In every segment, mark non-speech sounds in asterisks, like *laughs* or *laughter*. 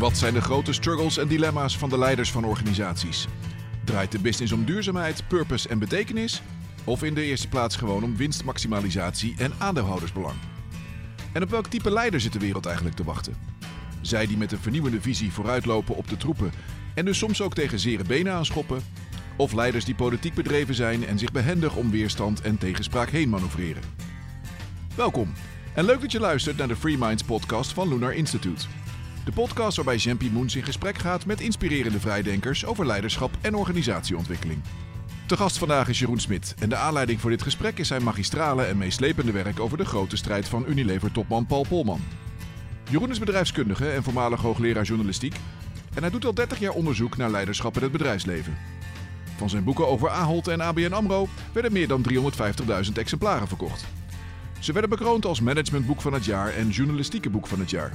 Wat zijn de grote struggles en dilemma's van de leiders van organisaties? Draait de business om duurzaamheid, purpose en betekenis? Of in de eerste plaats gewoon om winstmaximalisatie en aandeelhoudersbelang? En op welk type leider zit de wereld eigenlijk te wachten? Zij die met een vernieuwende visie vooruitlopen op de troepen en dus soms ook tegen zere benen aanschoppen? Of leiders die politiek bedreven zijn en zich behendig om weerstand en tegenspraak heen manoeuvreren? Welkom en leuk dat je luistert naar de Free Minds podcast van Lunar Institute. De podcast waarbij Jean Moens in gesprek gaat met inspirerende vrijdenkers over leiderschap en organisatieontwikkeling. Te gast vandaag is Jeroen Smit en de aanleiding voor dit gesprek is zijn magistrale en meeslepende werk over de grote strijd van Unilever-topman Paul Polman. Jeroen is bedrijfskundige en voormalig hoogleraar journalistiek en hij doet al 30 jaar onderzoek naar leiderschap in het bedrijfsleven. Van zijn boeken over Ahold en ABN AMRO werden meer dan 350.000 exemplaren verkocht. Ze werden bekroond als managementboek van het jaar en journalistieke boek van het jaar.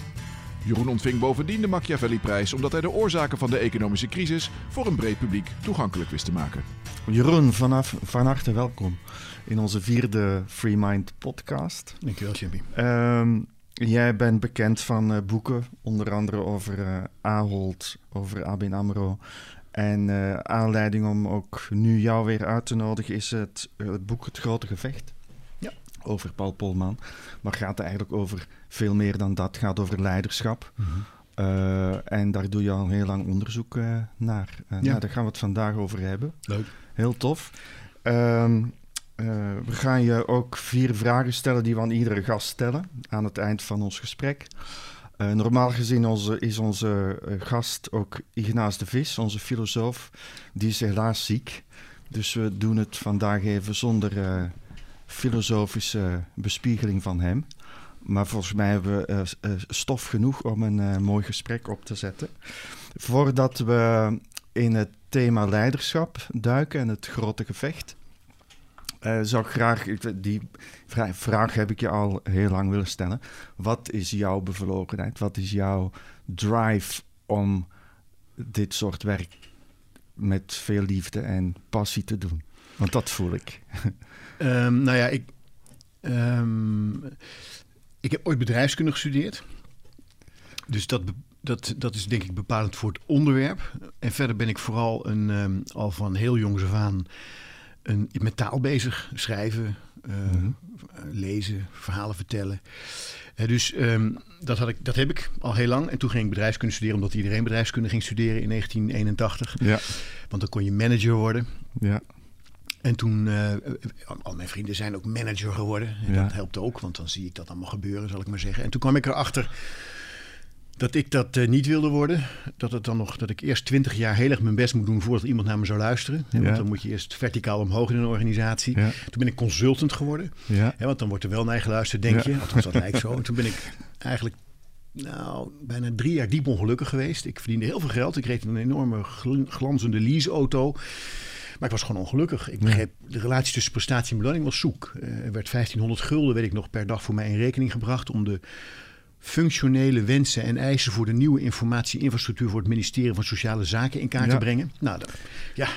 Jeroen ontving bovendien de Machiavelli-prijs omdat hij de oorzaken van de economische crisis voor een breed publiek toegankelijk wist te maken. Jeroen, vanaf, van harte welkom in onze vierde Free Mind podcast. Dankjewel, Jimmy. Um, jij bent bekend van uh, boeken, onder andere over uh, Ahold, over ABN AMRO. En uh, aanleiding om ook nu jou weer uit te nodigen is het, het boek Het Grote Gevecht over Paul Polman. Maar het gaat eigenlijk over veel meer dan dat. Het gaat over leiderschap. Mm -hmm. uh, en daar doe je al heel lang onderzoek uh, naar. Uh, ja. nou, daar gaan we het vandaag over hebben. Leuk. Heel tof. Um, we gaan je ook vier vragen stellen die we aan iedere gast stellen aan het eind van ons gesprek. normaal gezien onze, is onze gast ook Ignaas de Vis, onze filosoof. Die is helaas ziek. Dus we doen het vandaag even zonder filosofische bespiegeling van hem. Maar volgens mij hebben we uh, uh, stof genoeg om een uh, mooi gesprek op te zetten. Voordat we in het thema leiderschap duiken en het grote gevecht, zou ik graag, die vraag heb ik je al heel lang willen stellen. Wat is jouw bevlogenheid? Wat is jouw drive om dit soort werk met veel liefde en passie te doen? Want dat voel ik. *laughs* Um, nou ja, ik, um, ik heb ooit bedrijfskunde gestudeerd. Dus dat, dat, dat is denk ik bepalend voor het onderwerp. En verder ben ik vooral een, um, al van heel jongs af aan een, met taal bezig. Schrijven, uh, mm-hmm. lezen, verhalen vertellen. Dus um, dat, had ik, dat heb ik al heel lang. En toen ging ik bedrijfskunde studeren, omdat iedereen bedrijfskunde ging studeren in 1981. Ja. Want dan kon je manager worden. Ja. En toen, uh, al mijn vrienden zijn ook manager geworden. En ja. dat helpt ook, want dan zie ik dat allemaal gebeuren, zal ik maar zeggen. En toen kwam ik erachter dat ik dat uh, niet wilde worden. Dat, het dan nog, dat ik eerst twintig jaar heel erg mijn best moet doen voordat iemand naar me zou luisteren. Ja. Want dan moet je eerst verticaal omhoog in een organisatie. Ja. Toen ben ik consultant geworden. Ja. want dan wordt er wel naar geluisterd, denk je. Althans, dat lijkt zo. En toen ben ik eigenlijk nou, bijna drie jaar diep ongelukkig geweest. Ik verdiende heel veel geld. Ik reed een enorme glanzende leaseauto. Maar ik was gewoon ongelukkig. Ik begreep, de relatie tussen prestatie en beloning was zoek. Uh, er werd 1500 gulden, weet ik nog, per dag voor mij in rekening gebracht... om de functionele wensen en eisen voor de nieuwe informatieinfrastructuur... voor het ministerie van Sociale Zaken in kaart ja. te brengen. Nou, dat, ja,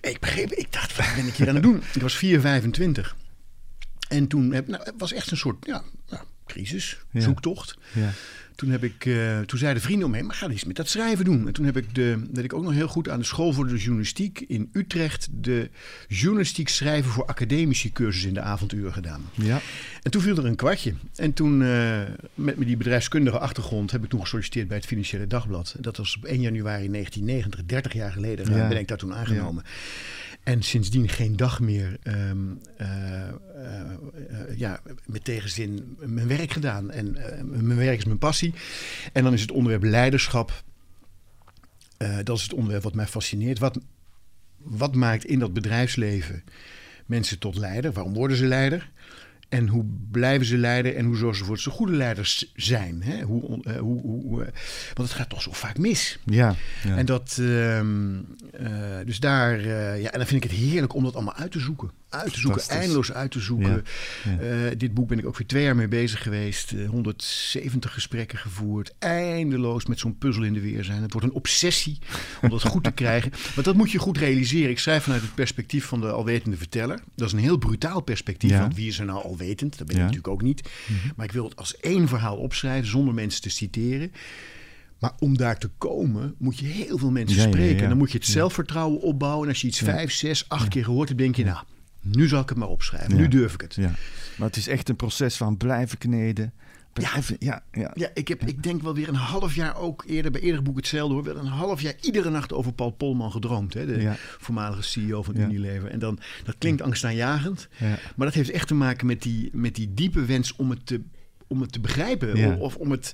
ik begreep, ik dacht, wat ben ik hier aan het doen? Ik was 4, 25. En toen heb, nou, het was echt een soort ja, crisis, zoektocht. Ja. Toen, heb ik, uh, toen zeiden vrienden om me maar ga eens met dat schrijven doen. En toen heb ik, de, dat ik ook nog heel goed aan de school voor de journalistiek in Utrecht... de journalistiek schrijven voor academische cursus in de avonduren gedaan. Ja. En toen viel er een kwartje. En toen, uh, met, met die bedrijfskundige achtergrond... heb ik toen gesolliciteerd bij het Financiële Dagblad. Dat was op 1 januari 1990, 30 jaar geleden. Ja. ben ik daar toen aangenomen. Ja. En sindsdien geen dag meer um, uh, uh, uh, ja, met tegenzin mijn werk gedaan. En mijn werk is mijn passie. En dan is het onderwerp leiderschap. dat is het onderwerp wat mij fascineert. Wat, wat maakt in dat bedrijfsleven mensen tot leider? Waarom worden ze leider? En hoe blijven ze leider en hoe zorgen ze ervoor dat ze goede leiders zijn? Hè? Hoe, uh, hoe, hoe, uh, want het gaat toch zo vaak mis. Ja. ja. En dat, uh, dus daar, ja, en dan vind ik het heerlijk om dat allemaal uit te zoeken. Uit te zoeken, eindeloos uit te zoeken. Ja. Ja. dit boek ben ik ook weer twee jaar mee bezig geweest. 170 gesprekken gevoerd. Eindeloos met zo'n puzzel in de weer zijn. Het wordt een obsessie om dat goed te *laughs* krijgen. Want dat moet je goed realiseren. Ik schrijf vanuit het perspectief van de alwetende verteller. Dat is een heel brutaal perspectief. Want wie is er nou alwetend? Dat ben ik natuurlijk ook niet. Mhm. Maar ik wil het als één verhaal opschrijven zonder mensen te citeren. Maar om daar te komen, moet je heel veel mensen spreken. Dan moet je het zelfvertrouwen opbouwen. En als je iets vijf, zes, acht keer gehoord hebt, denk je, nou, nu zal ik het maar opschrijven. Nu durf ik het. Ja. Maar het is echt een proces van blijven kneden. Blijven, ja, ja, ja. ik, heb, ik denk wel weer een half jaar ook eerder bij eerdere boek hetzelfde hoor. Wel een half jaar iedere nacht over Paul Polman gedroomd. Hè, de voormalige CEO van Unilever. En dan, dat klinkt angstaanjagend. Maar dat heeft echt te maken met die, met die diepe wens om het te, om het te begrijpen. Of om het,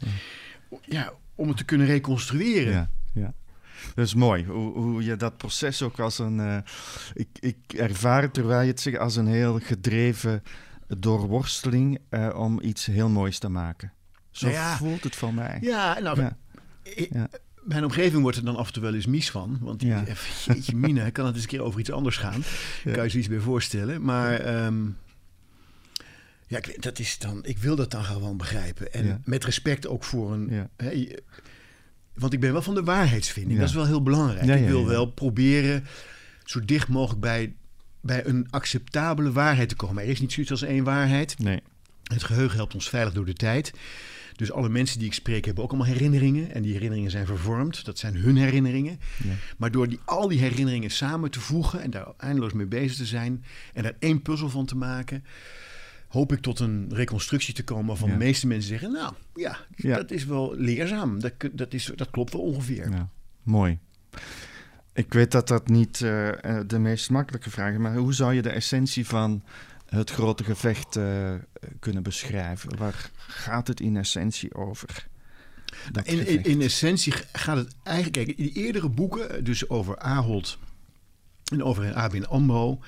ja, om het te kunnen reconstrueren. Ja, ja. Dat is mooi, hoe, hoe je dat proces ook als een... Uh, ik, ik ervaar het, terwijl je het zegt, als een heel gedreven doorworsteling uh, om iets heel moois te maken. Zo nou voelt het van mij. Ja, nou... Ja. Ik, mijn omgeving wordt er dan af en toe wel eens mies van. Want die ja. jeetje mina, kan het eens een keer over iets anders gaan? Ja. Kan je zoiets bij voorstellen. Maar um, ja, ik, dat is dan, ik wil dat dan gewoon begrijpen. En met respect ook voor een... want ik ben wel van de waarheidsvinding. Dat is wel heel belangrijk. ik wil wel proberen zo dicht mogelijk bij, bij een acceptabele waarheid te komen. Er is niet zoiets als één waarheid. Nee. Het geheugen helpt ons veilig door de tijd. Dus alle mensen die ik spreek hebben ook allemaal herinneringen. En die herinneringen zijn vervormd. Dat zijn hun herinneringen. Maar door die, al die herinneringen samen te voegen en daar eindeloos mee bezig te zijn en daar één puzzel van te maken, hoop ik tot een reconstructie te komen waarvan de meeste mensen zeggen: Nou ja, dat is wel leerzaam. Dat, dat, is, dat klopt wel ongeveer. Ja. Mooi. Ik weet dat dat niet uh, de meest makkelijke vraag is, maar hoe zou je de essentie van het grote gevecht uh, kunnen beschrijven? Waar gaat het in essentie over? In, in, in, essentie gaat het eigenlijk... Kijk, in die eerdere boeken, dus over Ahold en over ABN AMRO...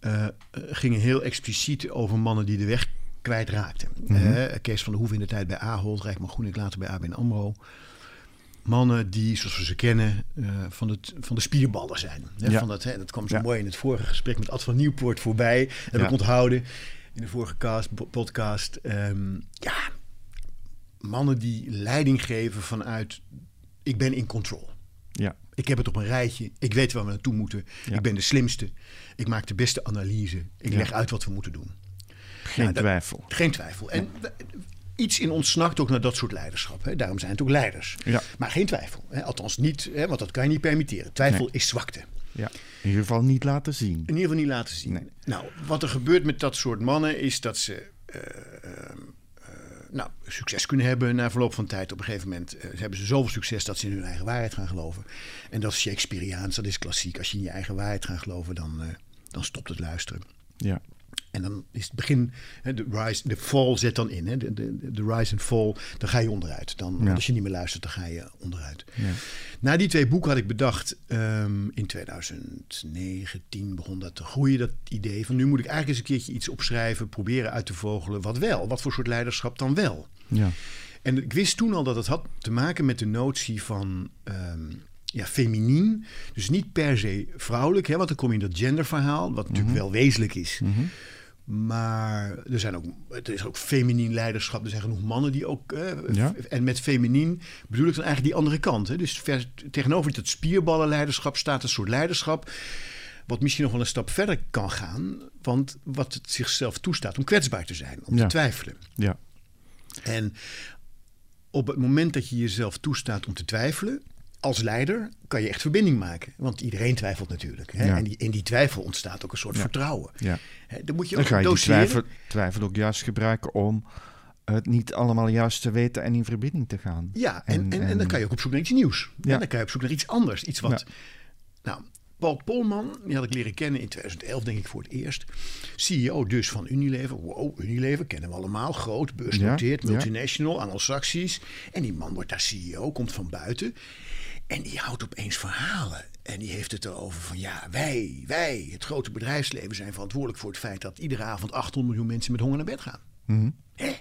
Uh, gingen heel expliciet over mannen die de weg kwijtraakten. Mm -hmm. Kees van de Hoeven in de tijd bij Ahold, Rijkman Groenik later bij ABN AMRO mannen die, zoals we ze kennen, uh, van, het, van de spierballen zijn. Hè, ja. van dat, hè, dat kwam zo mooi in het vorige gesprek met Ad van Nieuwpoort voorbij. Heb ja. ik onthouden in de vorige cast, podcast. Um, ja, mannen die leiding geven vanuit... ik ben in control. Ja. Ik heb het op een rijtje. Ik weet waar we naartoe moeten. Ik ben de slimste. Ik maak de beste analyse. Ik leg uit wat we moeten doen. Geen nou, twijfel. geen twijfel. En iets in ons snakt ook naar dat soort leiderschap. Hè. Daarom zijn het ook leiders. Ja. Maar geen twijfel. Hè. Althans niet, hè, want dat kan je niet permitteren. Twijfel is zwakte. Ja. In ieder geval niet laten zien. In ieder geval niet laten zien. Nee. Nou, wat er gebeurt met dat soort mannen is dat ze uh, nou, succes kunnen hebben na verloop van tijd. Op een gegeven moment uh, hebben ze zoveel succes dat ze in hun eigen waarheid gaan geloven. En dat is Shakespeareaans, dat is klassiek. Als je in je eigen waarheid gaat geloven, dan, dan stopt het luisteren. Ja. En dan is het begin, de, rise, de fall zet dan in. Hè, de, de, de rise en fall, dan ga je onderuit. Dan, Als je niet meer luistert, dan ga je onderuit. Ja. Na die twee boeken had ik bedacht, um, in 2019 begon dat te groeien, dat idee van nu moet ik eigenlijk eens een keertje iets opschrijven, proberen uit te vogelen. Wat wel? Wat voor soort leiderschap dan wel? Ja. En ik wist toen al dat het had te maken met de notie van um, ja, feminien. Dus niet per se vrouwelijk, hè, want dan kom je in dat genderverhaal, wat natuurlijk mhm. wel wezenlijk is. Mm -hmm. Maar er, zijn ook, er is ook feminien leiderschap. Er zijn genoeg mannen die ook. ja. En met feminien bedoel ik dan eigenlijk die andere kant. Hè? Dus ver, tegenover dat spierballenleiderschap staat een soort leiderschap. Wat misschien nog wel een stap verder kan gaan. Want wat het zichzelf toestaat om kwetsbaar te zijn, om te twijfelen. Ja. En op het moment dat je jezelf toestaat om te twijfelen, als leider kan je echt verbinding maken. Want iedereen twijfelt natuurlijk. Hè? En die, in die twijfel ontstaat ook een soort vertrouwen. Ja. Hè, dan moet je ook dan ga je doseren. die twijfel, twijfel ook juist gebruiken om het niet allemaal juist te weten en in verbinding te gaan. Ja, en, en, en, en dan kan je ook op zoek naar iets nieuws. Ja. dan kan je op zoek naar iets anders. Iets wat... Nou, Paul Polman, die had ik leren kennen in 2011, denk ik voor het eerst. CEO dus van Unilever. Wow, Unilever kennen we allemaal. Groot, beursnoteerd, multinational, anglo-saxisch. En die man wordt daar CEO, komt van buiten. En die houdt opeens verhalen. En die heeft het erover van ja, wij, wij, het grote bedrijfsleven zijn verantwoordelijk voor het feit dat iedere avond 800 miljoen mensen met honger naar bed gaan. Mm Hè?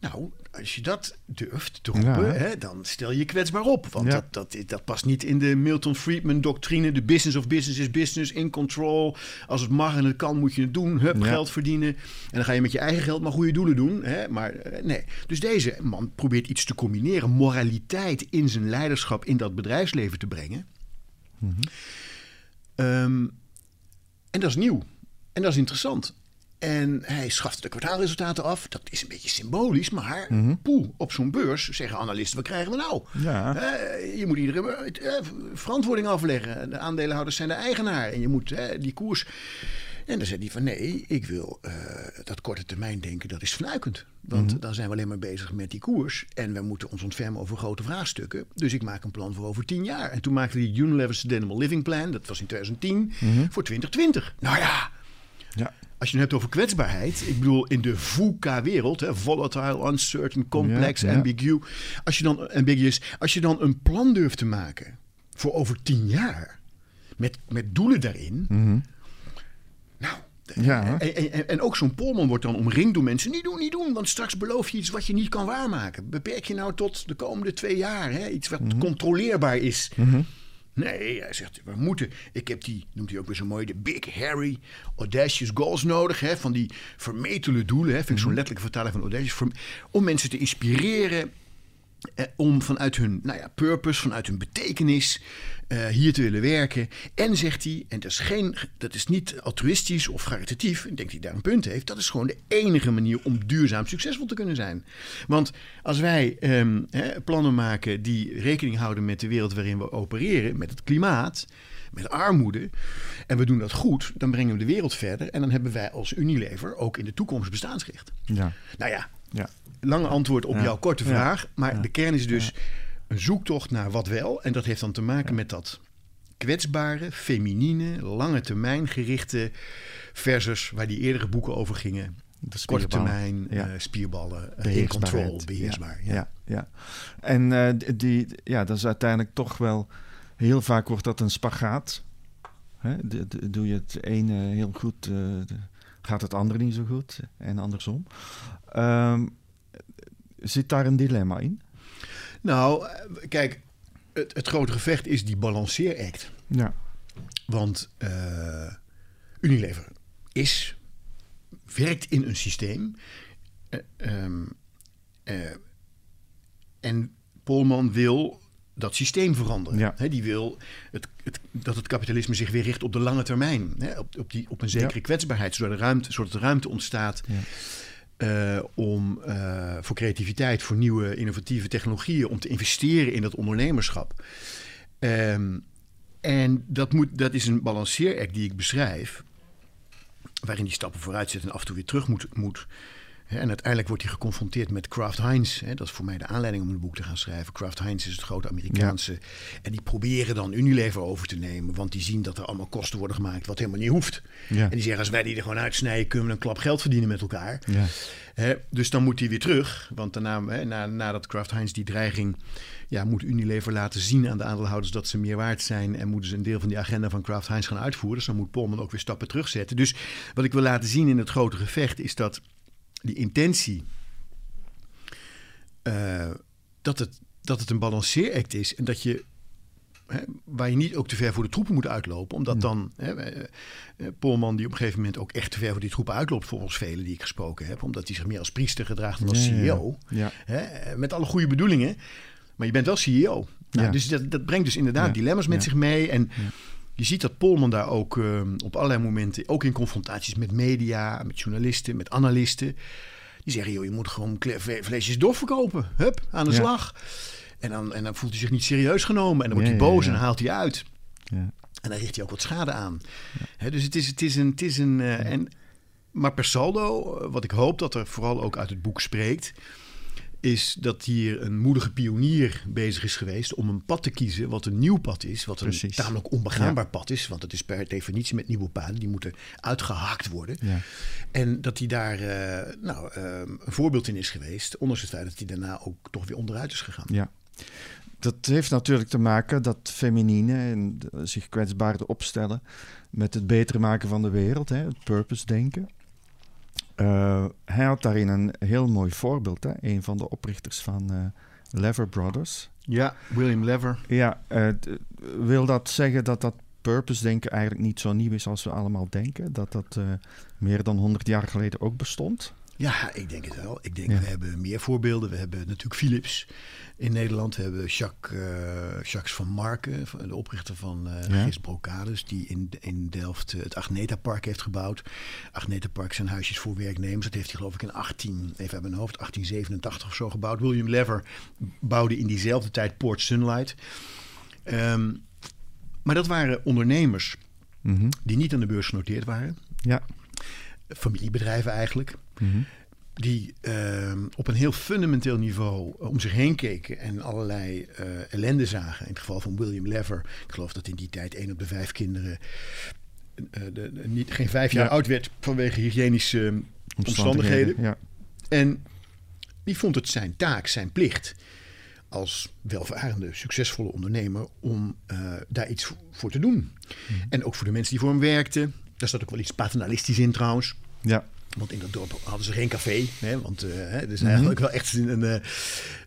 Nou, als je dat durft te roepen, ja. hè, dan stel je kwetsbaar op. Want ja. dat, dat, dat past niet in de Milton Friedman-doctrine. De business of business is business, in control. Als het mag en het kan, moet je het doen. Hup, ja. geld verdienen. En dan ga je met je eigen geld maar goede doelen doen. Hè? Maar nee. Dus deze man probeert iets te combineren. Moraliteit in zijn leiderschap in dat bedrijfsleven te brengen. Mm -hmm. um, en dat is nieuw. En dat is interessant. En hij schaft de kwartaalresultaten af. Dat is een beetje symbolisch, maar Mhm. poeh, op zo'n beurs zeggen analisten: wat krijgen we nou? Ja. Eh, je moet iedere eh, verantwoording afleggen. De aandeelhouders zijn de eigenaar en je moet eh, die koers. En dan zei hij van nee, ik wil dat korte termijn denken, dat is fnuikend. Want dan zijn we alleen maar bezig met die koers. En we moeten ons ontfermen over grote vraagstukken. Dus ik maak een plan voor over tien jaar. En toen maakte hij Unilever Sustainable Living Plan, dat was in 2010, voor 2020. Nou Ja. Als je het hebt over kwetsbaarheid, ik bedoel in de VUCA-wereld, volatile, uncertain, complex, Ja, ambigu, als je dan ambiguous, als je dan een plan durft te maken voor over tien jaar, met, met doelen daarin, nou. Mhm. Ja. En, en, en ook zo'n polman wordt dan omringd door mensen. Niet doen, niet doen, want straks beloof je iets wat je niet kan waarmaken. Beperk je nou tot de komende twee jaar. Hè? Iets wat Mhm. controleerbaar is. Nee, hij zegt, we moeten. Ik heb die, noemt hij ook weer zo mooi, de Big Harry Audacious Goals nodig. Hè, van die vermetele doelen. Hè, vind ik zo'n letterlijke vertaling van Audacious. Om mensen te inspireren. Eh, om vanuit hun nou ja, purpose, vanuit hun betekenis eh, hier te willen werken. En zegt hij, en dat is, geen, dat is niet altruïstisch of caritatief, ik denk dat hij daar een punt heeft. Dat is gewoon de enige manier om duurzaam succesvol te kunnen zijn. Want als wij ehm, plannen maken die rekening houden met de wereld waarin we opereren, met het klimaat, met armoede, en we doen dat goed, dan brengen we de wereld verder. En dan hebben wij als Unilever ook in de toekomst bestaansrecht. Ja. Nou ja, Ja. lange antwoord op Ja. jouw korte Ja. vraag. Maar Ja. de kern is dus een zoektocht naar wat wel. En dat heeft dan te maken met dat kwetsbare, feminine, lange termijn gerichte versus waar die eerdere boeken over gingen. De Korte termijn, Ja. eh, spierballen, eh, in control, beheersbaar. Ja. Ja, ja. En eh, die, ja, dat is uiteindelijk toch wel... Heel vaak wordt dat een spagaat. Hè? Doe je het ene heel goed, gaat het andere niet zo goed. En andersom. Ehm, zit daar een dilemma in? Nou, kijk, het, het grote gevecht is die balanceeract. Ja. Want eh, Unilever is, werkt in een systeem. eh, ehm, eh, en Polman wil dat systeem veranderen. Ja. Die wil het, het, dat het kapitalisme zich weer richt op de lange termijn. Op, op, die, op een zekere Ja. kwetsbaarheid, zodat, er ruimte, zodat er ruimte ontstaat Ja. Eh, om eh, voor creativiteit, voor nieuwe innovatieve technologieën, om te investeren in dat ondernemerschap. Ehm, en dat, moet, dat is een balanceeract die ik beschrijf, waarin die stappen vooruit zet en af en toe weer terug moet. moet. En uiteindelijk wordt hij geconfronteerd met Kraft Heinz. Hè, dat is voor mij de aanleiding om een boek te gaan schrijven. Kraft Heinz is het grote Amerikaanse. En die proberen dan Unilever over te nemen. Want die zien dat er allemaal kosten worden gemaakt wat helemaal niet hoeft. Ja. En die zeggen als wij die er gewoon uitsnijden kunnen we een klap geld verdienen met elkaar. Ja. Hè, dus dan moet hij weer terug. Want daarna, hè, na, nadat Kraft Heinz die dreiging... Ja, moet Unilever laten zien aan de aandeelhouders dat ze meer waard zijn... en moeten ze een deel van die agenda van Kraft Heinz gaan uitvoeren. Dus dan moet Polman ook weer stappen terugzetten. Dus wat ik wil laten zien in het grote gevecht... is dat die intentie... eh, dat, het, dat het een balanceeract is... en dat je Hè, waar je niet ook te ver voor de troepen moet uitlopen. Omdat dan hè, eh, eh, Polman die op een gegeven moment ook echt te ver voor die troepen uitloopt... volgens velen die ik gesproken heb. Omdat hij zich meer als priester gedraagt dan als. CEO. Ja. Hè, met alle goede bedoelingen. Maar je bent wel CEO. Nou, Ja. Dus dat, dat brengt dus inderdaad dilemma's met zich mee. En je ziet dat Polman daar ook eh, op allerlei momenten... ook in confrontaties met media, met journalisten, met analisten... die zeggen, joh, je moet gewoon kle- vle- flesjes dof verkopen. Hup, aan de Ja. slag. En dan, en dan voelt hij zich niet serieus genomen. En dan wordt Ja, hij boos ja. en haalt hij uit. Ja. En dan richt hij ook wat schade aan. Dus het is, het is een. Het is een eh, en, maar per saldo, eh, wat ik hoop dat er vooral ook uit het boek spreekt. Is dat hier een moedige pionier bezig is geweest om een pad te kiezen. wat een nieuw pad is. Wat een Precies. tamelijk onbegaanbaar pad is. Want het is per definitie met nieuwe paden. Die moeten uitgehakt worden. Ja. En dat hij daar eh, nou, eh, een voorbeeld in is geweest. Ondanks het feit dat hij daarna ook toch weer onderuit is gegaan. Ja. Dat heeft natuurlijk te maken dat feminine en zich kwetsbaarder opstellen met het beter maken van de wereld, hè, het purpose denken. Eh, hij had daarin een heel mooi voorbeeld, hè, een van de oprichters van eh, Lever Brothers. Ja, William Lever. Ja, eh, wil dat zeggen dat dat purpose denken eigenlijk niet zo nieuw is als we allemaal denken? Dat dat meer dan 100 jaar geleden ook bestond? Ja, ik denk het wel. Ik denk, we hebben meer voorbeelden. We hebben natuurlijk Philips in Nederland. We hebben Jacques, uh, Jacques van Marken, de oprichter van uh, Gis Brocades, die in, in Delft het Agneta Park heeft gebouwd. Agneta Park zijn huisjes voor werknemers. Dat heeft hij geloof ik in 18, even uit mijn hoofd, 1887 of zo gebouwd. William Lever bouwde in diezelfde tijd Port Sunlight. Um, maar dat waren ondernemers mhm. die niet aan de beurs genoteerd waren. Ja. Familiebedrijven eigenlijk. Mm die uh, op een heel fundamenteel niveau om zich heen keken en allerlei uh, ellende zagen. In het geval van William Lever, ik geloof dat in die tijd één op de vijf kinderen uh, de, niet, geen vijf jaar oud werd vanwege hygiënische omstandigheden. Ja. En die vond het zijn taak, zijn plicht als welvarende, succesvolle ondernemer om daar iets voor te doen. Mhm. En ook voor de mensen die voor hem werkten. Daar staat ook wel iets paternalistisch in trouwens. Ja. Want in dat dorp hadden ze geen café. Hè, want uh, er is eigenlijk wel echt een. Uh,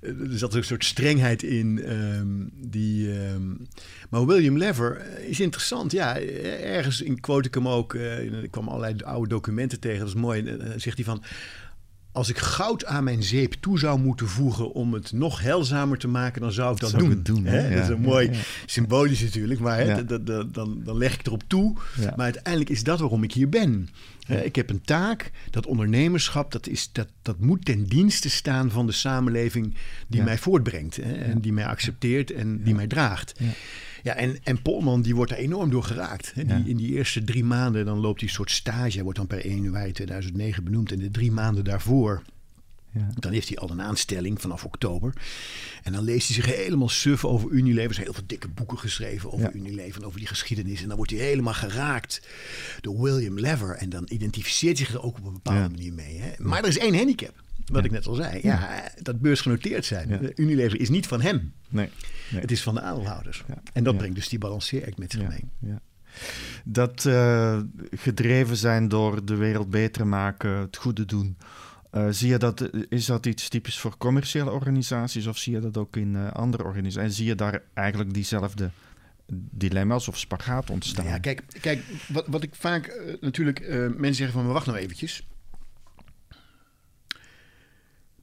er zat een soort strengheid in. Um, die, um, maar William Lever eh, is interessant. Ja, ergens in quote ik hem ook. Uh, ik kwam allerlei oude documenten tegen. Dat is mooi. Zegt hij van als ik goud aan mijn zeep toe zou moeten voegen om het nog helzamer te maken, dan zou ik dat zou doen. doen hè? Dat is een mooi symbolisch natuurlijk, maar hè, dan, dan, leg ik erop toe. Maar uiteindelijk is dat waarom ik hier ben. ik heb een taak, dat ondernemerschap, dat, is, dat, dat moet ten dienste staan van de samenleving die mij voortbrengt. Hè? En die mij accepteert en die mij draagt. Ja, en, en Polman die wordt daar enorm door geraakt. Hè? Die, In die eerste drie maanden dan loopt hij een soort stage. Hij wordt dan per 1 januari 2009 benoemd. En de drie maanden daarvoor ja. Dan heeft hij al een aanstelling vanaf oktober. En dan leest hij zich helemaal suf over Unilever. Er zijn heel veel dikke boeken geschreven over Unilever en over die geschiedenis. En dan wordt hij helemaal geraakt door William Lever. En dan identificeert hij zich er ook op een bepaalde manier mee. Hè? Maar er is één handicap. Wat ik net al zei. Ja, dat beursgenoteerd zijn. Unilever is niet van hem. Nee. Het is van de aandeelhouders. En dat brengt dus die balanceeract met zich mee. Dat uh, gedreven zijn door de wereld beter maken, het goede doen. Uh, zie je dat, is dat iets typisch voor commerciële organisaties of zie je dat ook in uh, andere organisaties? En zie je daar eigenlijk diezelfde dilemma's of spagaat ontstaan? Ja, kijk, kijk wat, wat ik vaak natuurlijk mensen zeggen van, wacht nou eventjes.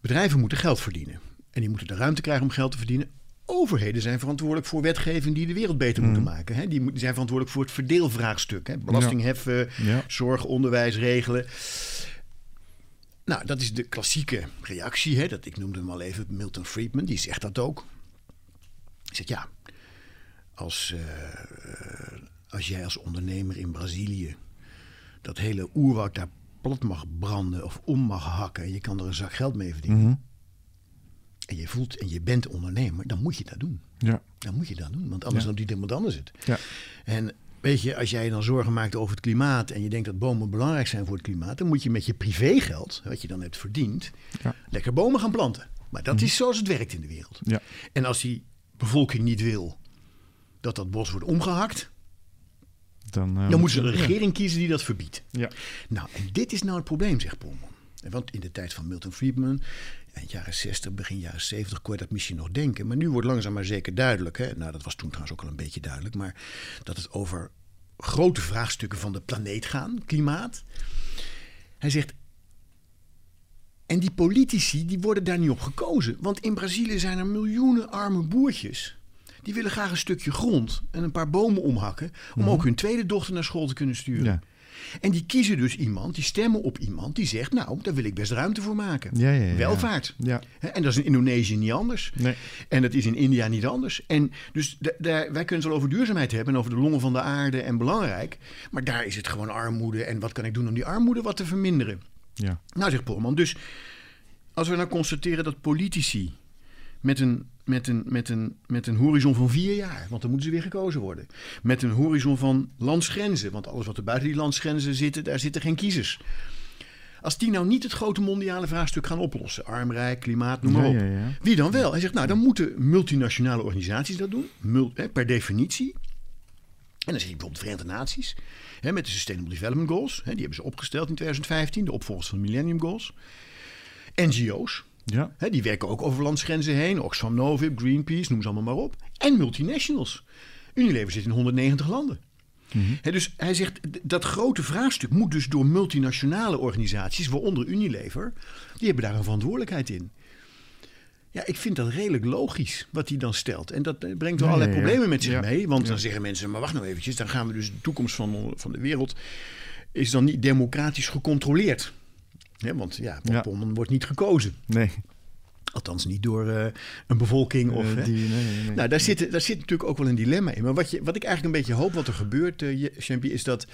Bedrijven moeten geld verdienen. En die moeten de ruimte krijgen om geld te verdienen. Overheden zijn verantwoordelijk voor wetgeving die de wereld beter moeten mm. maken. Hè? Die zijn verantwoordelijk voor het verdeelvraagstuk. Hè? Belasting heffen, zorg, onderwijs regelen. Nou, dat is de klassieke reactie. Hè? Dat, ik noemde hem al even Milton Friedman, die zegt dat ook. Hij zegt ja, als, uh, als jij als ondernemer in Brazilië dat hele oerwoud daar plat mag branden of om mag hakken en je kan er een zak geld mee verdienen. Mhm. En je voelt en je bent ondernemer, dan moet je dat doen. Ja. Dan moet je dat doen, want anders ja. doet iemand anders het. Ja. En weet je, als jij je dan zorgen maakt over het klimaat en je denkt dat bomen belangrijk zijn voor het klimaat, dan moet je met je privégeld, wat je dan hebt verdiend, ja. lekker bomen gaan planten. Maar dat mhm. is zoals het werkt in de wereld. Ja. En als die bevolking niet wil dat dat bos wordt omgehakt, dan, uh, dan moeten ze een regering kiezen die dat verbiedt. Ja. Nou, en dit is nou het probleem, zegt Polman. Want in de tijd van Milton Friedman, eind jaren 60, begin jaren 70, kon je dat misschien nog denken. Maar nu wordt langzaam maar zeker duidelijk. Hè? Nou, dat was toen trouwens ook al een beetje duidelijk. Maar dat het over grote vraagstukken van de planeet gaan, klimaat. Hij zegt. En die politici die worden daar niet op gekozen. Want in Brazilië zijn er miljoenen arme boertjes die willen graag een stukje grond en een paar bomen omhakken. om mhm. ook hun tweede dochter naar school te kunnen sturen. Ja. En die kiezen dus iemand, die stemmen op iemand die zegt: Nou, daar wil ik best ruimte voor maken. Ja, ja, Welvaart. En dat is in Indonesië niet anders. Nee. En dat is in India niet anders. En dus daar, wij kunnen het wel over duurzaamheid hebben en over de longen van de aarde en belangrijk. Maar daar is het gewoon armoede. En wat kan ik doen om die armoede wat te verminderen? Ja. Nou, zegt Polman. Dus als we nou constateren dat politici met een met een, met, een, met een horizon van vier jaar, want dan moeten ze weer gekozen worden. Met een horizon van landsgrenzen, want alles wat er buiten die landsgrenzen zit, daar zitten geen kiezers. Als die nou niet het grote mondiale vraagstuk gaan oplossen, armrijk, klimaat, noem maar op. Wie dan wel? Hij zegt, nou dan moeten multinationale organisaties dat doen, hè, per definitie. En dan zie je bijvoorbeeld de Verenigde Naties hè, met de Sustainable Development Goals. Hè, die hebben ze opgesteld in 2015, de opvolgers van de Millennium Goals. NGO's, ja. die werken ook over landsgrenzen heen. Oxfam Novib, Greenpeace, noem ze allemaal maar op. En multinationals. Unilever zit in 190 landen. Mhm. dus hij zegt dat grote vraagstuk moet dus door multinationale organisaties, waaronder Unilever, die hebben daar een verantwoordelijkheid in. Ja, ik vind dat redelijk logisch wat hij dan stelt. En dat brengt wel allerlei problemen met zich mee. Want dan zeggen mensen, maar wacht nou eventjes, dan gaan we dus de toekomst van, van de wereld is dan niet democratisch gecontroleerd. Ja, want ja, Pompon wordt niet gekozen. Nee. Althans, niet door uh, een bevolking. Of, uh, die, nee, nee, nou, daar zit, daar zit natuurlijk ook wel een dilemma in. Maar wat, je, wat ik eigenlijk een beetje hoop wat er gebeurt, uh, Champy, is dat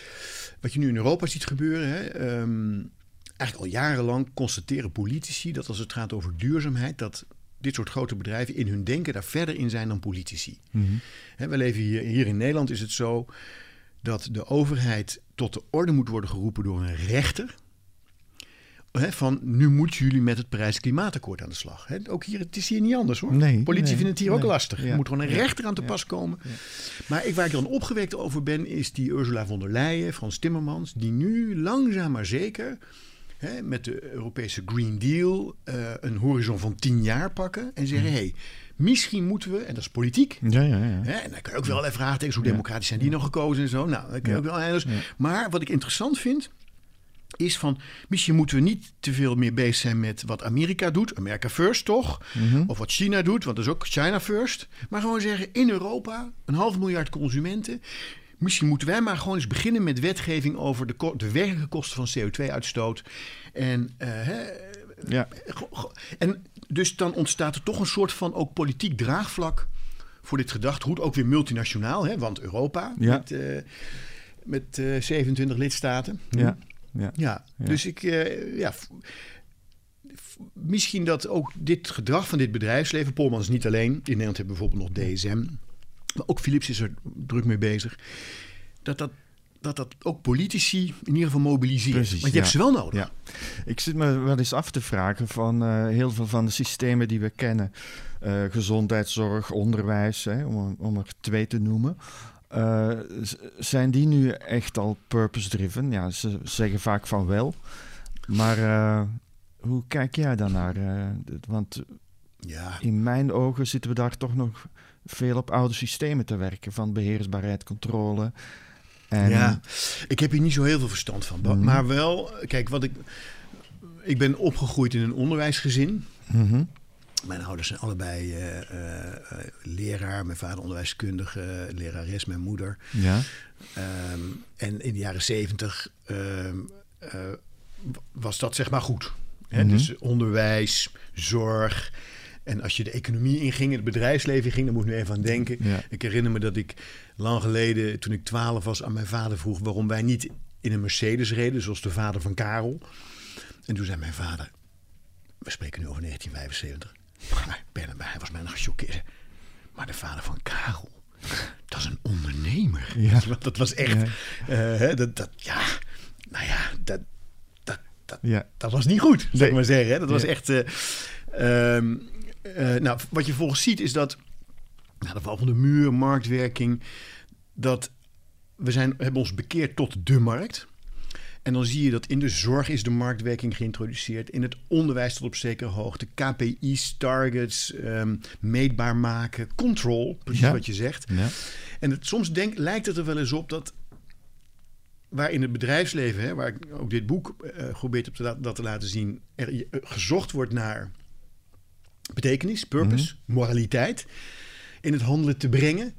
wat je nu in Europa ziet gebeuren. Hè, um, eigenlijk al jarenlang constateren politici dat als het gaat over duurzaamheid, dat dit soort grote bedrijven in hun denken daar verder in zijn dan politici. Mm -hmm. we leven hier, hier in Nederland is het zo dat de overheid tot de orde moet worden geroepen door een rechter. Van nu moeten jullie met het Parijs-Klimaatakkoord aan de slag. ook hier, het is hier niet anders hoor. Nee, Politie vinden het hier ook lastig. Er moet gewoon een rechter aan te pas komen. Maar ik, waar ik dan opgewekt over ben, is die Ursula von der Leyen, Frans Timmermans, die nu langzaam maar zeker met de Europese Green Deal uh, een horizon van tien jaar pakken en zeggen: hé, hey, misschien moeten we, en dat is politiek. Ja, ja, ja. Hè, en dan kan je ook wel even vragen: hoe democratisch zijn die nog gekozen en zo. Nou, dat kan je ook wel. Maar wat ik interessant vind, is van misschien moeten we niet te veel meer bezig zijn met wat Amerika doet, America first toch? Mhm. Of wat China doet, want dat is ook China first. Maar gewoon zeggen in Europa, een half miljard consumenten. Misschien moeten wij maar gewoon eens beginnen met wetgeving over de, de werkelijke kosten van CO2-uitstoot. En, uh, hè, ja. en dus dan ontstaat er toch een soort van ook politiek draagvlak voor dit gedachtegoed. Ook weer multinationaal, hè, want Europa ja. met, uh, met uh, 27 lidstaten. Ja. Ja. ja. Dus ik, uh, ja, misschien dat ook dit gedrag van dit bedrijfsleven, Polman is niet alleen, in Nederland hebben we bijvoorbeeld nog DSM, maar ook Philips is er druk mee bezig. Dat dat, dat, dat ook politici in ieder geval mobiliseren. Precies, Want je hebt ze wel nodig. Ja. Ik zit me wel eens af te vragen van uh, heel veel van de systemen die we kennen. Uh, gezondheidszorg, onderwijs, hè, om, om er twee te noemen. Uh, zijn die nu echt al purpose-driven? Ja, ze zeggen vaak van wel. Maar hoe kijk jij daarnaar? want ja. in mijn ogen zitten we daar toch nog veel op oude systemen te werken. Van beheersbaarheid, controle. En... Ja, ik heb hier niet zo heel veel verstand van. Mhm. Maar wel, kijk, wat ik. Ik ben opgegroeid in een onderwijsgezin. Mm Mijn ouders zijn allebei uh, uh, leraar. Mijn vader onderwijskundige, lerares, mijn moeder. Ja. Um, en in de jaren zeventig uh, was dat zeg maar goed. Hè? Mhm. Dus onderwijs, zorg. En als je de economie inging, het bedrijfsleven ging, dan moet ik nu even aan denken. Ik herinner me dat ik lang geleden, toen ik twaalf was, aan mijn vader vroeg waarom wij niet in een Mercedes reden, zoals de vader van Karel. En toen zei mijn vader, we spreken nu over 1975. Maar ben was bijna gechoqueerd. Maar de vader van Karel, dat is een ondernemer. Ja. Dat was echt, ja. Uh, dat, dat, ja, nou ja, dat, dat, dat, ja. dat was niet goed, zou ik maar zeggen. Dat was echt... Uh, um, uh, nou, wat je volgens ziet is dat, nou, de val van de muur, marktwerking, dat we zijn, hebben ons bekeerd tot de markt. En dan zie je dat in de zorg is de marktwerking geïntroduceerd. In het onderwijs tot op zekere hoogte. KPI's, targets, um, meetbaar maken, control, precies wat je zegt. Ja. En het, soms denk, lijkt het er wel eens op dat waar in het bedrijfsleven, hè, waar ik ook dit boek uh, probeert op te, dat te laten zien, er gezocht wordt naar betekenis, purpose, mhm. moraliteit in het handelen te brengen.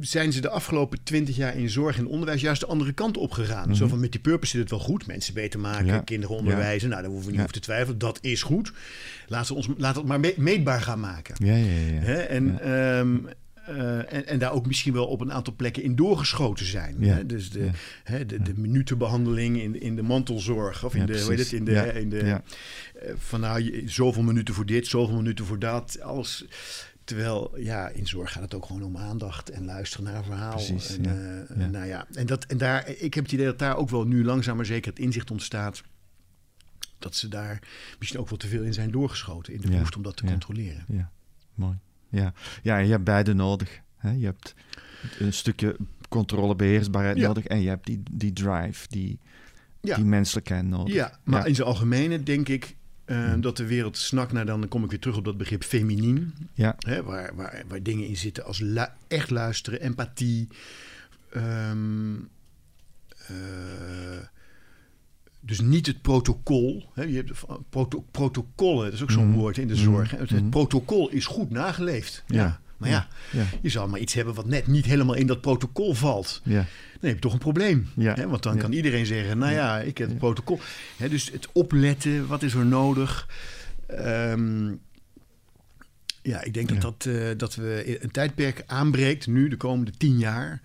Zijn ze de afgelopen twintig jaar in zorg en onderwijs juist de andere kant op gegaan? Zo mhm. van met die purpose zit het wel goed. Mensen beter maken, kinderen onderwijzen. Nou, daar hoeven we niet over te twijfelen. Dat is goed. Laten we ons laten het maar meetbaar gaan maken. Ja, ja, ja. En, um, uh, en, en, daar ook misschien wel op een aantal plekken in doorgeschoten zijn. Ja. Hè? Dus de, hè, de, de, minutenbehandeling in, in de mantelzorg of in de, hoe heet het, in de, in de uh, van nou, zoveel minuten voor dit, zoveel minuten voor dat. Alles. Terwijl ja, in zorg gaat het ook gewoon om aandacht en luisteren naar een verhaal. Precies, en, uh, Nou ja, en, dat, en daar, ik heb het idee dat daar ook wel nu langzaam maar zeker het inzicht ontstaat. Dat ze daar misschien ook wel te veel in zijn doorgeschoten. In de behoefte om dat te controleren. Ja, mooi. Ja, ja je hebt beide nodig. Hè? Je hebt een stukje controle, beheersbaarheid nodig. En je hebt die, die drive, die, die menselijkheid nodig. Ja, maar in zijn algemene denk ik uh, dat de wereld snakt naar, dan kom ik weer terug op dat begrip feminien. Ja. Hè, waar, waar, waar dingen in zitten als echt luisteren, empathie, ehm, eh, dus niet het protocol. Hè, je hebt proto protocollen, dat is ook zo'n Mhm. woord in de Mhm. zorg. hè. Het, Mhm. protocol is goed nageleefd. Ja. Ja. Maar ja, Ja. je zal maar iets hebben wat net niet helemaal in dat protocol valt. Ja. Dan heb je toch een probleem. Ja. Hè? Want dan Ja. kan iedereen zeggen, nou ja, ik heb het protocol. Hè, dus het opletten, wat is er nodig? Ehm, ja, ik denk dat, dat, eh, dat we een tijdperk aanbreekt, nu de komende tien jaar.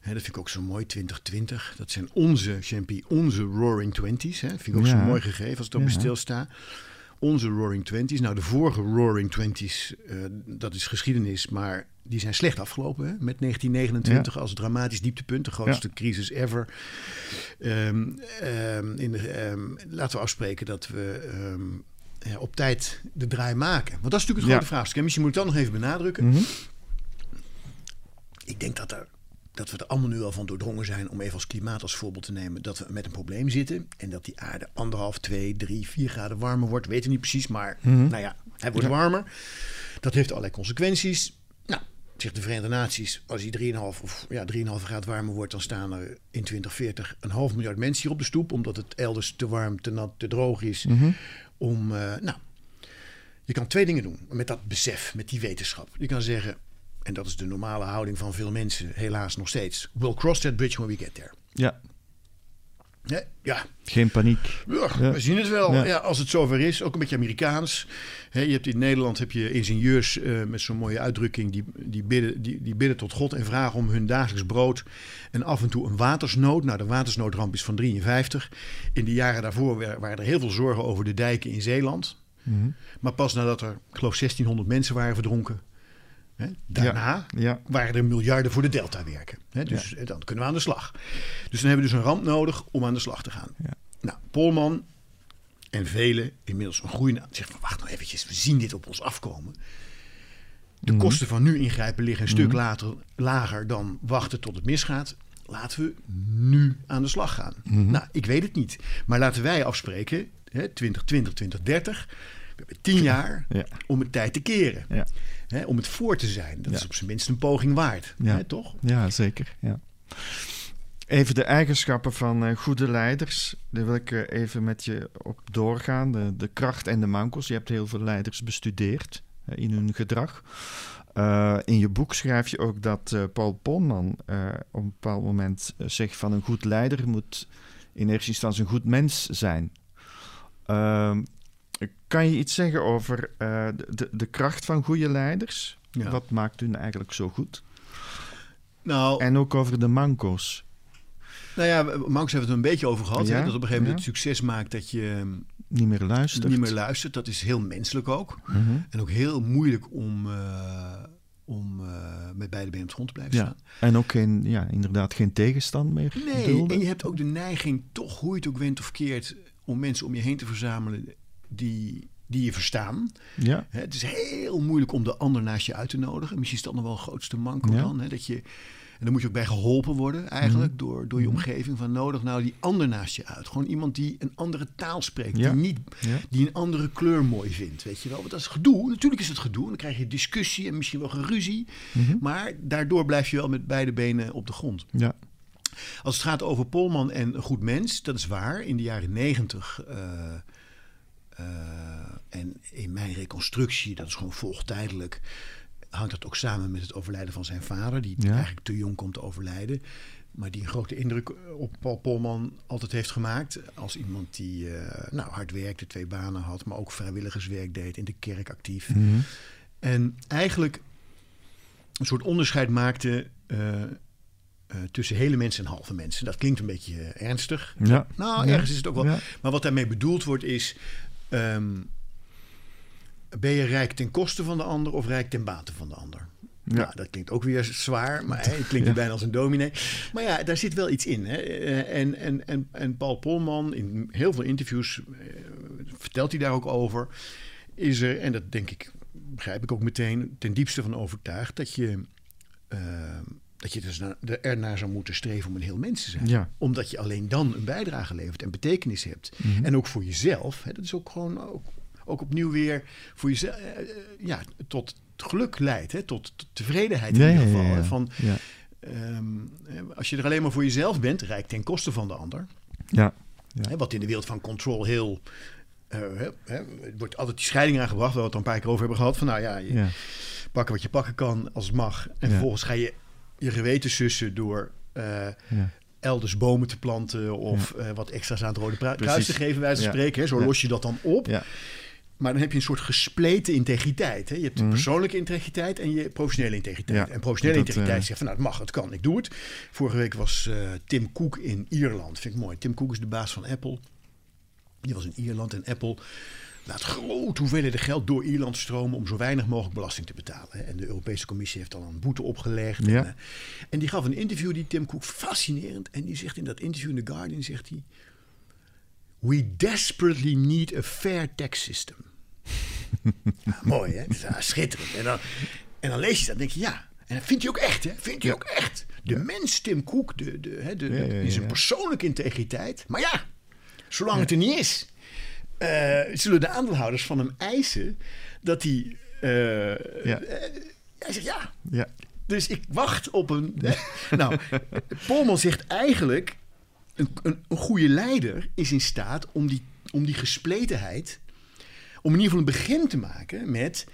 Hè, dat vind ik ook zo mooi, 2020. Dat zijn onze, Champy, onze Roaring Twenties. Hè? Vind ik ook zo mooi gegeven als ik Ja. stilsta. Onze Roaring Twenties. Nou, de vorige Roaring Twenties, eh, dat is geschiedenis, maar die zijn slecht afgelopen. Hè? Met 1929 als dramatisch dieptepunt, de grootste crisis ever. Ehm, ehm, in de, ehm, laten we afspreken dat we ja, op tijd de draai maken. Want dat is natuurlijk het grote vraagstuk. En misschien moet ik dat nog even benadrukken. Mhm. Ik denk dat, er, dat we er allemaal nu al van doordrongen zijn, om even als klimaat als voorbeeld te nemen, dat we met een probleem zitten. En dat die aarde anderhalf, twee, drie, vier graden warmer wordt. Weten niet precies, maar Mhm. nou ja, hij wordt Ja. warmer. Dat heeft allerlei consequenties. Nou, zegt de Verenigde Naties, als hij 3,5 of ja, 3,5 graden warmer wordt, dan staan er in 2040 een half miljard mensen hier op de stoep, omdat het elders te warm, te nat, te droog is. Mhm. Om, eh, nou, je kan twee dingen doen met dat besef, met die wetenschap. Je kan zeggen, en dat is de normale houding van veel mensen, helaas nog steeds. We'll cross that bridge when we get there. Ja, Ja, ja, geen paniek. ja, Ja. we zien het wel. Ja. Ja. als het zover is, ook een beetje Amerikaans. Je hebt in Nederland heb je ingenieurs eh, met zo'n mooie uitdrukking. Die, die, bidden, die, die bidden tot God en vragen om hun dagelijks brood. En af en toe een watersnood. Nou, de watersnoodramp is van 53. In de jaren daarvoor wa- waren er heel veel zorgen over de dijken in Zeeland. Mhm. Maar pas nadat er, ik geloof, 1600 mensen waren verdronken. Hè, daarna Ja, waren er miljarden voor de delta werken. Hè, dus eh, dan kunnen we aan de slag. Dus dan hebben we dus een ramp nodig om aan de slag te gaan. Nou, Polman en velen, inmiddels een groeiende... Zeggen van, wacht nou eventjes, we zien dit op ons afkomen. De Mhm. kosten van nu ingrijpen liggen een stuk Mhm. later, lager dan wachten tot het misgaat. Laten we nu aan de slag gaan. Mhm. Nou, ik weet het niet. Maar laten wij afspreken, hè, 2020, 2030... We hebben tien jaar Ja. om het tijd te keren. Hè, om het voor te zijn. Dat Ja. is op zijn minst een poging waard. Ja. Hè, toch? ja zeker. Ja. Even de eigenschappen van eh, goede leiders. Daar wil ik eh, even met je op doorgaan. De, de kracht en de mankels. Je hebt heel veel leiders bestudeerd in hun gedrag. Eh, in je boek schrijf je ook dat Paul Polman eh, op een bepaald moment zegt van een goed leider moet in eerste instantie een goed mens zijn. Kan je iets zeggen over eh, de, de, de kracht van goede leiders? Ja. Wat maakt hun eigenlijk zo goed? Nou, En ook over de manco's. nou ja, Manks hebben we het een beetje over gehad. Ja, Hè, dat op een gegeven moment ja. het succes maakt dat je ehm, Niet meer luistert. niet meer luistert. Dat is heel menselijk ook. Mhm. En ook heel moeilijk om, eh, om eh, met beide benen op de grond te blijven Ja. staan. En ook geen, ja, inderdaad geen tegenstand meer Nee, dulden. en je hebt ook de neiging, toch hoe je het ook went of keert, om mensen om je heen te verzamelen die, die je verstaan. Ja, Het is heel moeilijk om de ander naast je uit te nodigen. Misschien is dat nog wel het grootste manco Ja. dan. Hè? Dat je, en dan moet je ook bij geholpen worden eigenlijk door, door je omgeving. Van nodig nou die ander naast je uit. Gewoon iemand die een andere taal spreekt. Ja. Die, niet, die een andere kleur mooi vindt. Weet je wel. Want dat is gedoe. Natuurlijk is het gedoe. En dan krijg je discussie en misschien wel geruzie. Mhm. Maar daardoor blijf je wel met beide benen op de grond. ja. Als het gaat over Polman en een goed mens, dat is waar. In de jaren negentig eh, eh, en in mijn reconstructie, dat is gewoon volgtijdelijk, hangt dat ook samen met het overlijden van zijn vader, die Ja. eigenlijk te jong komt te overlijden. Maar die een grote indruk op Paul Polman altijd heeft gemaakt. Als iemand die eh, nou, hard werkte, twee banen had, maar ook vrijwilligerswerk deed, in de kerk actief. Mhm. En eigenlijk een soort onderscheid maakte eh, tussen hele mensen en halve mensen. Dat klinkt een beetje ernstig. Ja. Nou, Ja. ergens is het ook wel. Ja. Maar wat daarmee bedoeld wordt is... ehm, ben je rijk ten koste van de ander of rijk ten bate van de ander? Ja. Nou, dat klinkt ook weer zwaar, maar hè, het klinkt Ja. bijna als een dominee. Maar ja, daar zit wel iets in. Hè? Eh, En, en, en, en Paul Polman, in heel veel interviews eh, vertelt hij daar ook over, is er, en dat denk ik, begrijp ik ook meteen, ten diepste van overtuigd, dat je, eh, dat je dus naar, ernaar zou moeten streven om een heel mens te zijn. Ja. Omdat je alleen dan een bijdrage levert en betekenis hebt. Mhm. En ook voor jezelf. Hè, dat is ook gewoon ook, ook opnieuw weer voor jezelf, eh, eh, ja, tot geluk leidt, hè, tot, tot tevredenheid in ieder geval. ja, hè, ja. Van, ehm, als je er alleen maar voor jezelf bent, rijk ten koste van de ander. Ja. ja. Wat in de wereld van control heel. Uh, hè, wordt altijd die scheiding aangebracht, waar we het al een paar keer over hebben gehad. Van nou ja, je ja. pakken wat je pakken kan als het mag. En vervolgens ga je je geweten sussen door uh, ja. elders bomen te planten of uh, wat extra's aan het Rode Kruis te geven, wij van spreken. Hè. Zo los je dat dan op. Maar dan heb je een soort gespleten integriteit. Hè? Je hebt de persoonlijke integriteit en je professionele integriteit. en professionele dat, integriteit zegt van nou, het mag, het kan, ik doe het. Vorige week was Tim Cook in Ierland. Vind ik mooi. Tim Cook is de baas van Apple. Die was in Ierland en Apple laat grote hoeveelheden geld door Ierland stromen om zo weinig mogelijk belasting te betalen. En de Europese Commissie heeft dan een boete opgelegd. Ja. En, en, die gaf een interview, die Tim Cook, fascinerend. En die zegt in dat interview in The Guardian, zegt hij... We desperately need a fair tax system. ja, *laughs* mooi, hè? Ja, schitterend. En dan, en dan lees je dat en denk je, ja. En dat vindt hij ook echt, hè? Vindt hij ook echt. De mens Tim Cook, de, de, hè, de, de, in zijn persoonlijke integriteit. Maar ja, zolang het er niet is... Uh, zullen de aandeelhouders van hem eisen dat hij. Uh, ja. Uh, hij zegt ja. ja. Dus ik wacht op een. *laughs* nou, Polman zegt eigenlijk: een, een, een, goede leider is in staat om die, om die gespletenheid. om in ieder geval een begin te maken met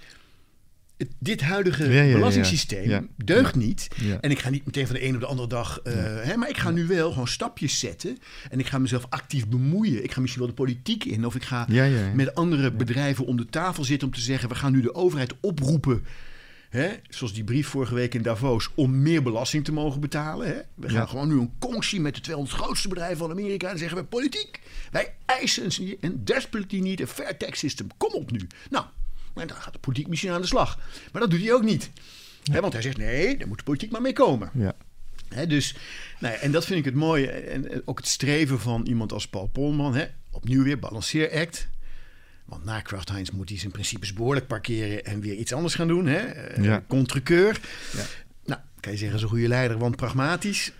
dit huidige ja, ja, belastingssysteem ja, deugt niet. En ik ga niet meteen van de een op de andere dag. Uh, hè, maar ik ga nu wel gewoon stapjes zetten. En ik ga mezelf actief bemoeien. Ik ga misschien wel de politiek in. Of ik ga met andere bedrijven om de tafel zitten om te zeggen: we gaan nu de overheid oproepen. Hè, zoals die brief vorige week in Davos, om meer belasting te mogen betalen. Hè. We gaan gewoon nu een conctie met de 200 grootste bedrijven van Amerika en zeggen we politiek. Wij eisen een desperately need a fair tax system. Kom op nu. Nou, en dan gaat de politiek misschien aan de slag. Maar dat doet hij ook niet. want hij zegt nee, daar moet de politiek maar mee komen. Ja. dus, nou ja, en dat vind ik het mooie. En ook het streven van iemand als Paul Polman. opnieuw weer, balanceeract. Want na Kraft Heinz moet hij zijn principes behoorlijk parkeren en weer iets anders gaan doen. Hè? Eh, ja. Contrekeur. Ja. Nou, kan je zeggen, zo'n goede leider, want pragmatisch.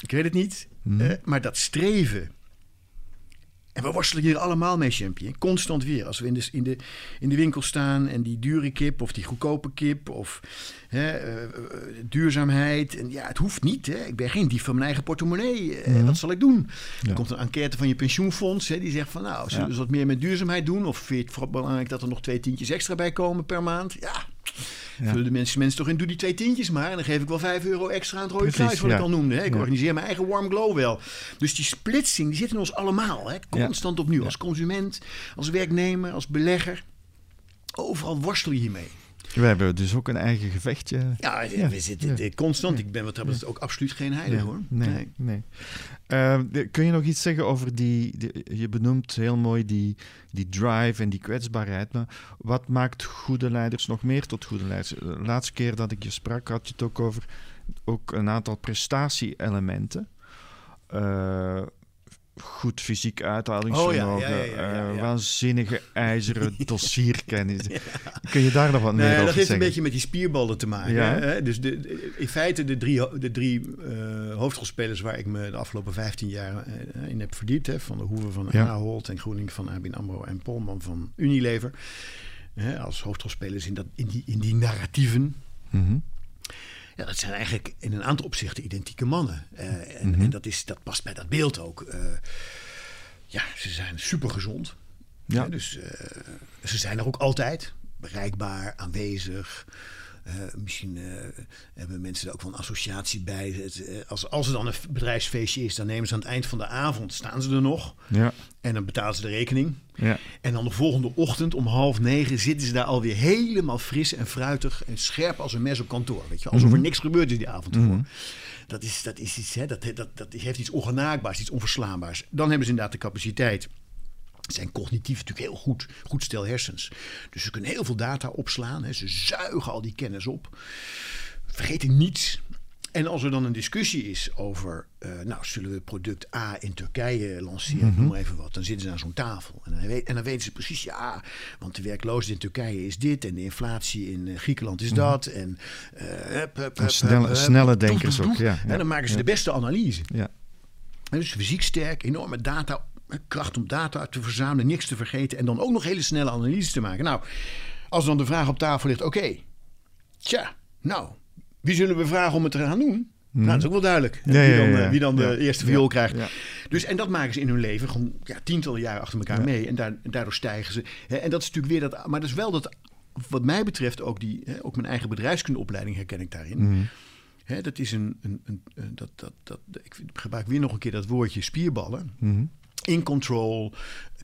Ik weet het niet. Mm. maar dat streven en we worstelen hier allemaal mee, champion. Constant weer. Als we in de, in, de, in de winkel staan en die dure kip of die goedkope kip of hè, uh, duurzaamheid. En ja, het hoeft niet. Hè. Ik ben geen dief van mijn eigen portemonnee. Uh, Wat zal ik doen? Ja. Er komt een enquête van je pensioenfonds. Hè, die zegt van nou, zullen we ja. wat meer met duurzaamheid doen? Of vind je het vooral belangrijk dat er nog twee tientjes extra bij komen per maand? Ja, ja. Vullen de mensen, mensen toch in, doe die twee tientjes maar. En dan geef ik wel 5 euro extra aan het Rode Kruis, wat ja. ik al noemde. Hè. Ik organiseer mijn eigen warm glow wel. Dus die splitsing, die zit in ons allemaal. Hè. Constant opnieuw. Als consument, als werknemer, als belegger. Overal worstel je hiermee. We hebben dus ook een eigen gevechtje. Ja, we zitten constant. Ik ben wat dat betreft ook absoluut geen heilig hoor. Nee, nee. nee. Uh, kun je nog iets zeggen over die, je benoemt heel mooi die, die drive en die kwetsbaarheid. Maar wat maakt goede leiders nog meer tot goede leiders? De laatste keer dat ik je sprak had je het ook over ook een aantal prestatie-elementen. Uh, goed fysiek uithalingsvermogen, oh, ja, ja, ja, uh, waanzinnige ijzeren *laughs* dossierkennis. Kun je daar nog wat meer over zeggen? Dat heeft een beetje met die spierballen te maken. Hè? Dus de, in feite de drie, de drie uh, hoofdrolspelers waar ik me de afgelopen 15 jaar uh, in heb verdiept. Hè? Van de Hoeven van Ahold en Groening van ABN AMRO en Polman van Unilever. Hè? Als hoofdrolspelers in, dat, in, die, in die narratieven. Mm -hmm. Ja, dat zijn eigenlijk in een aantal opzichten identieke mannen. Uh, en, mm -hmm. en, dat, is, dat past bij dat beeld ook. Uh, ja, ze zijn super gezond. Ja. dus uh, ze zijn er ook altijd. Bereikbaar, aanwezig. Uh, misschien uh, hebben mensen er ook wel een associatie bij. Het, uh, als, als er dan een bedrijfsfeestje is, dan nemen ze aan het eind van de avond, staan ze er nog. Ja. En dan betalen ze de rekening. Ja. En dan de volgende ochtend om half negen zitten ze daar alweer helemaal fris en fruitig en scherp als een mes op kantoor. Weet je? Alsof er niks gebeurd is die avond ervoor. Mm -hmm. Dat, is, dat is iets, hè, dat, dat, dat heeft iets ongenaakbaars, iets onverslaanbaars. Dan hebben ze inderdaad de capaciteit zijn cognitief natuurlijk heel goed, goed stel hersens. Dus ze kunnen heel veel data opslaan. Hè. Ze zuigen al die kennis op. Vergeten niets. En als er dan een discussie is over, uh, nou, zullen we product A in Turkije lanceren, mm -hmm. noem even wat, dan zitten ze aan zo'n tafel. En dan, weet, en dan, weten ze precies, ja, want de werkloosheid in Turkije is dit en de inflatie in uh, Griekenland is dat. Mm -hmm. En uh, hup, hup, hup, snelle, snelle denkers ook, ja, ja. En dan maken ze ja. de beste analyse. Ja. En dus fysiek sterk, enorme data kracht om data te verzamelen, niks te vergeten en dan ook nog hele snelle analyses te maken. Nou, als dan de vraag op tafel ligt: oké, okay, tja, nou, wie zullen we vragen om het te gaan doen? Nou, dat is ook wel duidelijk. Ja, wie, dan, ja, eh, wie dan de eerste viool krijgt. Dus, en dat maken ze in hun leven gewoon ja, tientallen jaren achter elkaar mee. En daar, daardoor stijgen ze. En dat is natuurlijk weer dat. Maar dat is wel dat. Wat mij betreft ook die. Ook mijn eigen bedrijfskundeopleiding herken ik daarin. Mhm. Hè, dat is een. een, een, een- dat, dat, dat, ik gebruik weer nog een keer dat woordje spierballen. Mhm. In control,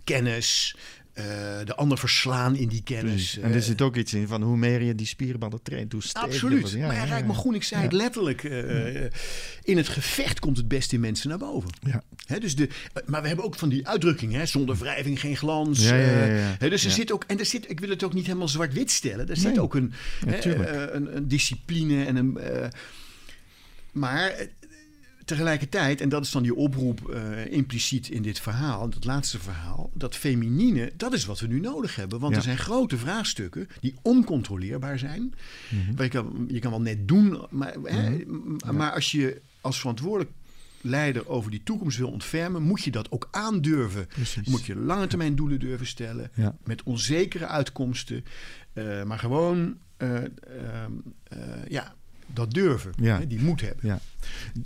kennis. eh, de ander verslaan in die kennis. Precies. En er zit ook iets in van hoe meer je die spierballen traint, hoe steviger Absoluut. Ja, maar ja, Rijk ja. maar groen, ik zei het letterlijk. eh, eh, in het gevecht komt het beste in mensen naar boven. Ja. Hè, dus de, maar we hebben ook van die uitdrukking, hè, zonder wrijving geen glans. Hè, dus er zit ook, en er zit, ik wil het ook niet helemaal zwart-wit stellen. Er zit Nee. ook een, hè, een, een discipline en een. maar tegelijkertijd, en dat is dan die oproep eh, impliciet in dit verhaal, dat laatste verhaal, dat feminine, dat is wat we nu nodig hebben. Want Ja. er zijn grote vraagstukken die oncontroleerbaar zijn. Mhm. Maar je, kan, je kan wel net doen, maar, hè, m- maar als je als verantwoordelijk leider over die toekomst wil ontfermen, moet je dat ook aandurven. Precies. Moet je lange termijn doelen durven stellen, Ja. met onzekere uitkomsten, eh, maar gewoon eh, ehm, eh, ja, dat durven, Ja. hè, die moed hebben. Ja.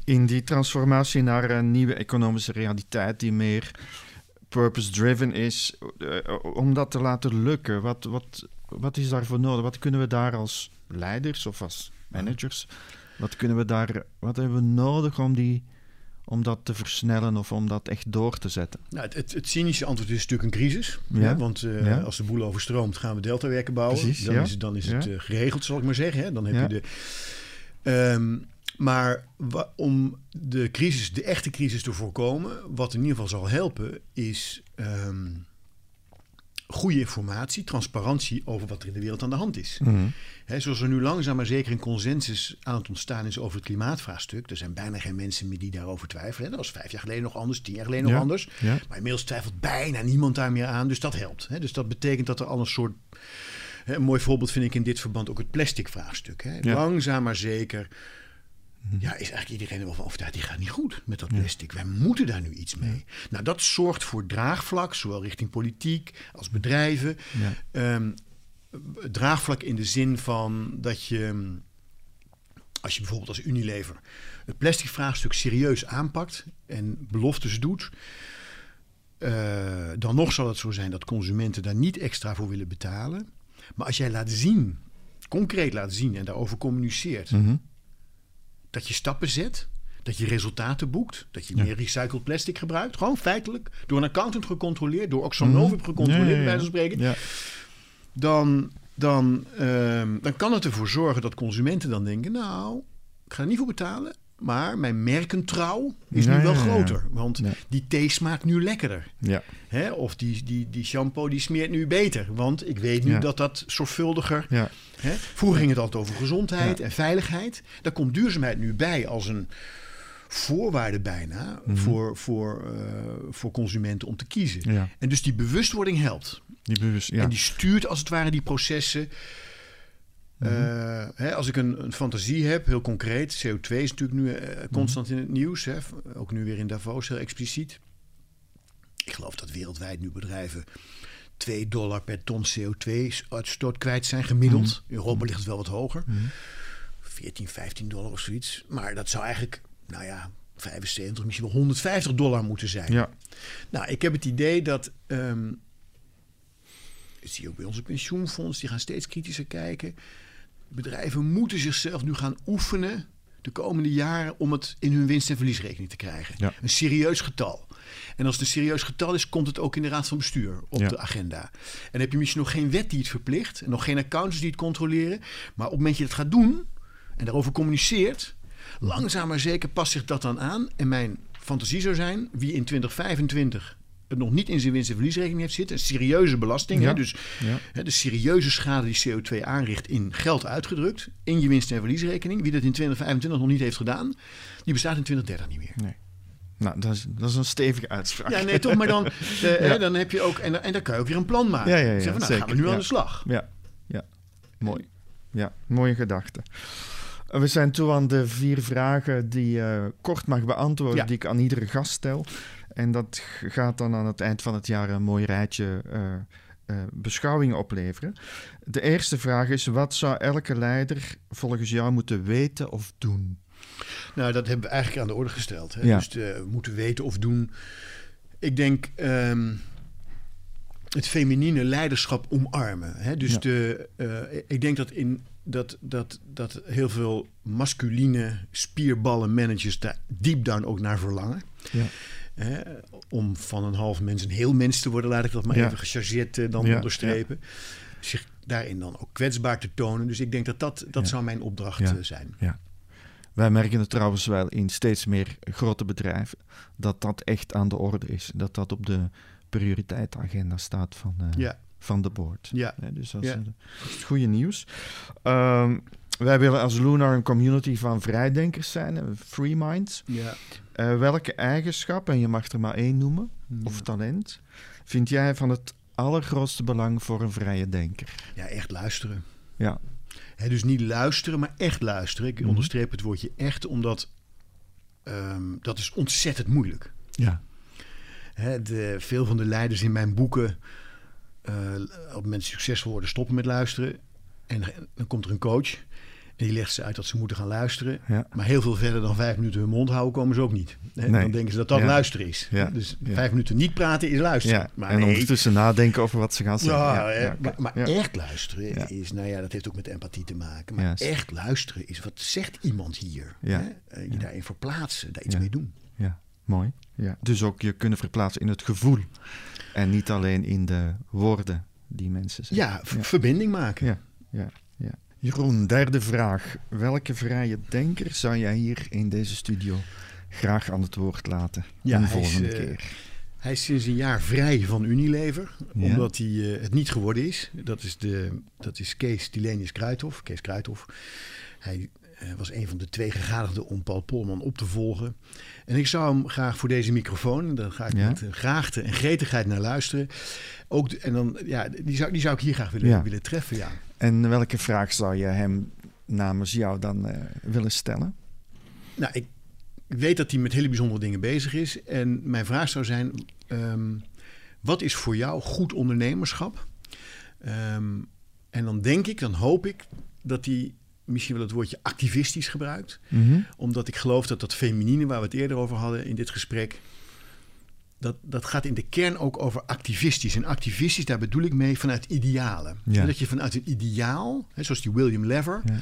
In die transformatie naar een nieuwe economische realiteit die meer purpose-driven is, eh, om dat te laten lukken, wat, wat, wat is daarvoor nodig? Wat kunnen we daar als leiders of als managers, wat kunnen we daar, wat hebben we nodig om die om dat te versnellen of om dat echt door te zetten? Nou, het, het, het cynische antwoord is natuurlijk een crisis. Ja. Hè, want eh, Ja. als de boel overstroomt, gaan we deltawerken bouwen. Precies, dan ja. is het, dan is het eh, geregeld, zal ik maar zeggen. Hè. Dan heb je de. Ehm, maar om de crisis, de echte crisis te voorkomen, wat in ieder geval zal helpen, is ehm, goede informatie, transparantie over wat er in de wereld aan de hand is. Mhm. Zoals er nu langzaam maar zeker een consensus aan het ontstaan is over het klimaatvraagstuk. Er zijn bijna geen mensen meer die daarover twijfelen. Dat was vijf jaar geleden nog anders, tien jaar geleden nog anders. ja. Maar inmiddels twijfelt bijna niemand daar meer aan. Dus dat helpt. Dus dat betekent dat er al een soort. Een mooi voorbeeld vind ik in dit verband ook het plastic vraagstuk. Hè. Ja. Langzaam maar zeker. Ja, is eigenlijk iedereen er wel van overtuigd. Die gaat niet goed met dat plastic. Wij moeten daar nu iets mee. Nou, dat zorgt voor draagvlak, zowel richting politiek als bedrijven. Ja. Ehm, draagvlak in de zin van dat je, als je bijvoorbeeld als Unilever het plastic vraagstuk serieus aanpakt en beloftes doet, eh, dan nog zal het zo zijn dat consumenten daar niet extra voor willen betalen. Maar als jij laat zien, concreet laat zien en daarover communiceert, Mhm. dat je stappen zet, dat je resultaten boekt, dat je meer recycled plastic gebruikt, gewoon feitelijk, door een accountant gecontroleerd, door gecontroleerd, Mhm. Ja, ja, bij ja. wijze van spreken, Ja. dan, dan, ehm, dan kan het ervoor zorgen dat consumenten dan denken: Nou, ik ga er niet voor betalen. Maar mijn merkentrouw is Ja, nu wel ja, groter. Want Ja. die thee smaakt nu lekkerder. Ja. Hè? Of die, die, die shampoo die smeert nu beter. Want ik weet nu dat dat zorgvuldiger... Ja. Hè? Vroeger ging het altijd over gezondheid en veiligheid. Daar komt duurzaamheid nu bij als een voorwaarde bijna... Mhm. voor, voor, eh, voor consumenten om te kiezen. En dus die bewustwording helpt. Die bewust. En die stuurt als het ware die processen. Mhm. Eh, hè, als ik een, een fantasie heb, heel concreet, CO2 is natuurlijk nu eh, constant Mhm. in het nieuws, hè, ook nu weer in Davos heel expliciet. Ik geloof dat wereldwijd nu bedrijven 2 dollar per ton CO2-uitstoot kwijt zijn, gemiddeld. Mhm. In Europa ligt het wel wat hoger. 14, 15 dollar of zoiets. Maar dat zou eigenlijk, nou ja, 75, misschien wel 150 dollar moeten zijn. ja. Nou, ik heb het idee dat. dat zie je ook bij onze pensioenfonds, die gaan steeds kritischer kijken. Bedrijven moeten zichzelf nu gaan oefenen de komende jaren om het in hun winst- en verliesrekening te krijgen. Ja. Een serieus getal. En als het een serieus getal is, komt het ook in de raad van bestuur op Ja. de agenda. En heb je misschien nog geen wet die het verplicht en nog geen accountants die het controleren. Maar op het moment dat je het gaat doen en daarover communiceert, langzaam maar zeker past zich dat dan aan. En mijn fantasie zou zijn, wie in 2025 het nog niet in zijn winst- en verliesrekening heeft zitten, een serieuze belasting, Ja. hè, dus Ja. hè, de serieuze schade die CO2 aanricht in geld uitgedrukt, in je winst- en verliesrekening. Wie dat in 2025 nog niet heeft gedaan, die bestaat in 2030 niet meer. Nee. Nou, dat is, dat is een stevige uitspraak. Ja, nee, toch, maar dan, *laughs* eh, hè, dan heb je ook, en, en dan kan je ook weer een plan maken. Ja, ja, ja, Zeg van, nou, gaan we nu aan de slag. Ja, ja. mooi. Ja, mooie gedachte. Eh, We zijn toe aan de vier vragen die je kort mag beantwoorden, Ja. die ik aan iedere gast stel. En dat gaat dan aan het eind van het jaar een mooi rijtje eh, eh, beschouwingen opleveren. De eerste vraag is: wat zou elke leider volgens jou moeten weten of doen? Nou, dat hebben we eigenlijk aan de orde gesteld. Hè? Dus we moeten weten of doen. Ik denk um, het feminine leiderschap omarmen. Hè? Dus de, uh, ik denk dat, in, dat, dat, dat heel veel masculine spierballen managers daar deep down ook naar verlangen. Ja. Om van een half mens een heel mens te worden, laat ik dat maar even gechargeerd uh, dan onderstrepen. Zich daarin dan ook kwetsbaar te tonen. Dus ik denk dat dat, dat zou mijn opdracht uh, zijn. Ja. Wij merken het trouwens wel in steeds meer grote bedrijven dat dat echt aan de orde is. Dat dat op de prioriteitsagenda staat van, uh, van de board. Ja. dus dat is, het goede nieuws. Um, wij willen als Lunar een community van vrijdenkers zijn, free minds. Ja. Uh, welke eigenschap, en je mag er maar één noemen, of talent, vind jij van het allergrootste belang voor een vrije denker? Ja, echt luisteren. Ja, dus niet luisteren, maar echt luisteren. Ik mhm. onderstreep het woordje echt, omdat ehm, dat is ontzettend moeilijk. Ja. de, veel van de leiders in mijn boeken, uh, op mensen succesvol worden, stoppen met luisteren. En dan komt er een coach die legt ze uit dat ze moeten gaan luisteren. Maar heel veel verder dan vijf minuten hun mond houden komen ze ook niet. Dan denken ze dat dat luisteren is. Dus vijf minuten niet praten is luisteren. Maar en nee. ondertussen nadenken over wat ze gaan zeggen. maar, maar echt luisteren is, nou ja, dat heeft ook met empathie te maken. Maar echt luisteren is, wat zegt iemand hier? Hè? Je daarin verplaatsen, daar iets mee doen. Ja, mooi. Ja. Dus ook je kunnen verplaatsen in het gevoel. En niet alleen in de woorden die mensen zeggen. Ja, verbinding maken. Ja, ja. Jeroen, derde vraag. Welke vrije denker zou jij hier in deze studio graag aan het woord laten? Ja, de volgende is, uh, keer. Hij is sinds een jaar vrij van Unilever, omdat hij uh, het niet geworden is. Dat is, de, dat is Kees Tilenius Kruithof. Kees Kruithof. Hij uh, was een van de twee gegadigden om Paul Polman op te volgen. En ik zou hem graag voor deze microfoon, daar ga ik ja? met graagte en gretigheid naar luisteren. Ook, en dan, ja, die zou, die zou ik hier graag willen, ja. willen treffen. Ja. En welke vraag zou je hem namens jou dan uh, willen stellen? Nou, ik weet dat hij met hele bijzondere dingen bezig is. En mijn vraag zou zijn: um, wat is voor jou goed ondernemerschap? Um, en dan denk ik, dan hoop ik dat hij misschien wel het woordje activistisch gebruikt. Mm -hmm. Omdat ik geloof dat dat feminine, waar we het eerder over hadden in dit gesprek, dat, dat gaat in de kern ook over activistisch. En activistisch, daar bedoel ik mee vanuit idealen. Dat je vanuit een ideaal, hè, zoals die William Lever, ja.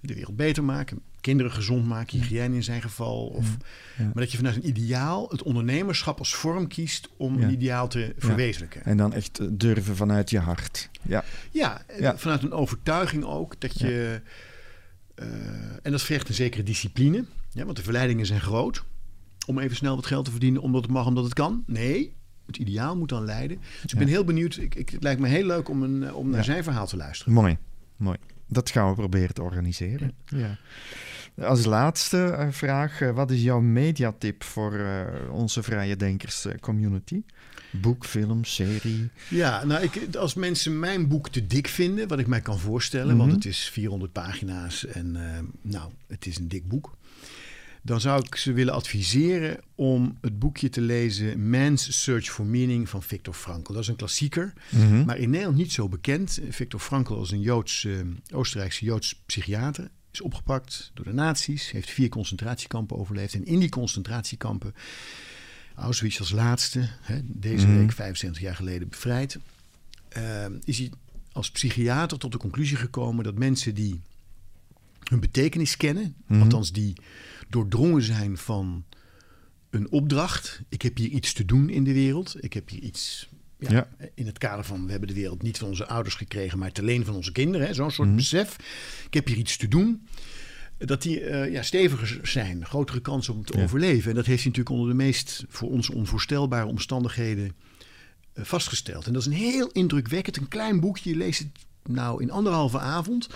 de wereld beter maken, kinderen gezond maken, hygiëne in zijn geval. Of, Maar dat je vanuit een ideaal het ondernemerschap als vorm kiest om een ideaal te verwezenlijken. En dan echt eh, durven vanuit je hart. Ja, ja, vanuit een overtuiging ook dat je. Uh, en dat vergt een zekere discipline, ja, want de verleidingen zijn groot om even snel wat geld te verdienen omdat het mag, omdat het kan. Nee, het ideaal moet dan leiden. Dus ik ben heel benieuwd. Ik, ik, het lijkt me heel leuk om, een, eh, om naar zijn verhaal te luisteren. Mooi, mooi. Dat gaan we proberen te organiseren. Ja. Als laatste eh, vraag, eh, wat is jouw mediatip voor onze vrije denkers community? Boek, film, serie? Ja, nou, ik, als mensen mijn boek te dik vinden, wat ik mij kan voorstellen, want mhm. het is 400 pagina's en nou, het is een dik boek dan zou ik ze willen adviseren om het boekje te lezen Man's Search for Meaning van Viktor Frankl. Dat is een klassieker, mhm. maar in Nederland niet zo bekend. Viktor Frankl is een Joods, uh, Oostenrijkse Joods psychiater. Is opgepakt door de nazi's, heeft vier concentratiekampen overleefd. En in die concentratiekampen, Auschwitz als laatste, hè, deze mhm. week 75 jaar geleden bevrijd, uh, is hij als psychiater tot de conclusie gekomen dat mensen die hun betekenis kennen, mm althans die doordrongen zijn van een opdracht. Ik heb hier iets te doen in de wereld. Ik heb hier iets. Ja, In het kader van we hebben de wereld niet van onze ouders gekregen, maar te leen van onze kinderen. Zo'n soort mhm. besef. Ik heb hier iets te doen. Dat die uh, ja, steviger zijn, grotere kans om te overleven. En dat heeft hij natuurlijk onder de meest voor ons onvoorstelbare omstandigheden uh, vastgesteld. En dat is een heel indrukwekkend, een klein boekje. Je leest het nou in anderhalve avond.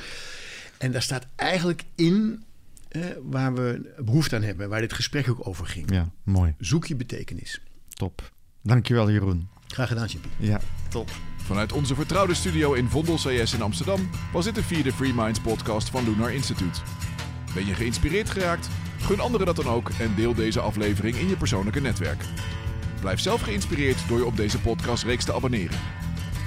En daar staat eigenlijk in eh, waar we behoefte aan hebben, waar dit gesprek ook over ging. Ja, mooi. Zoek je betekenis. Top. Dankjewel, Jeroen. Graag gedaan, Chimpy. Ja, top. Vanuit onze vertrouwde studio in Vondel CS in Amsterdam was dit de vierde Free Minds podcast van Lunar Institute. Ben je geïnspireerd geraakt? Gun anderen dat dan ook en deel deze aflevering in je persoonlijke netwerk. Blijf zelf geïnspireerd door je op deze podcastreeks te abonneren.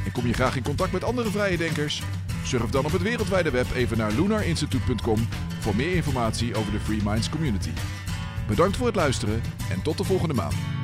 En kom je graag in contact met andere vrije denkers? Surf dan op het wereldwijde web even naar lunarinstitute.com voor meer informatie over de Free Minds Community. Bedankt voor het luisteren en tot de volgende maand.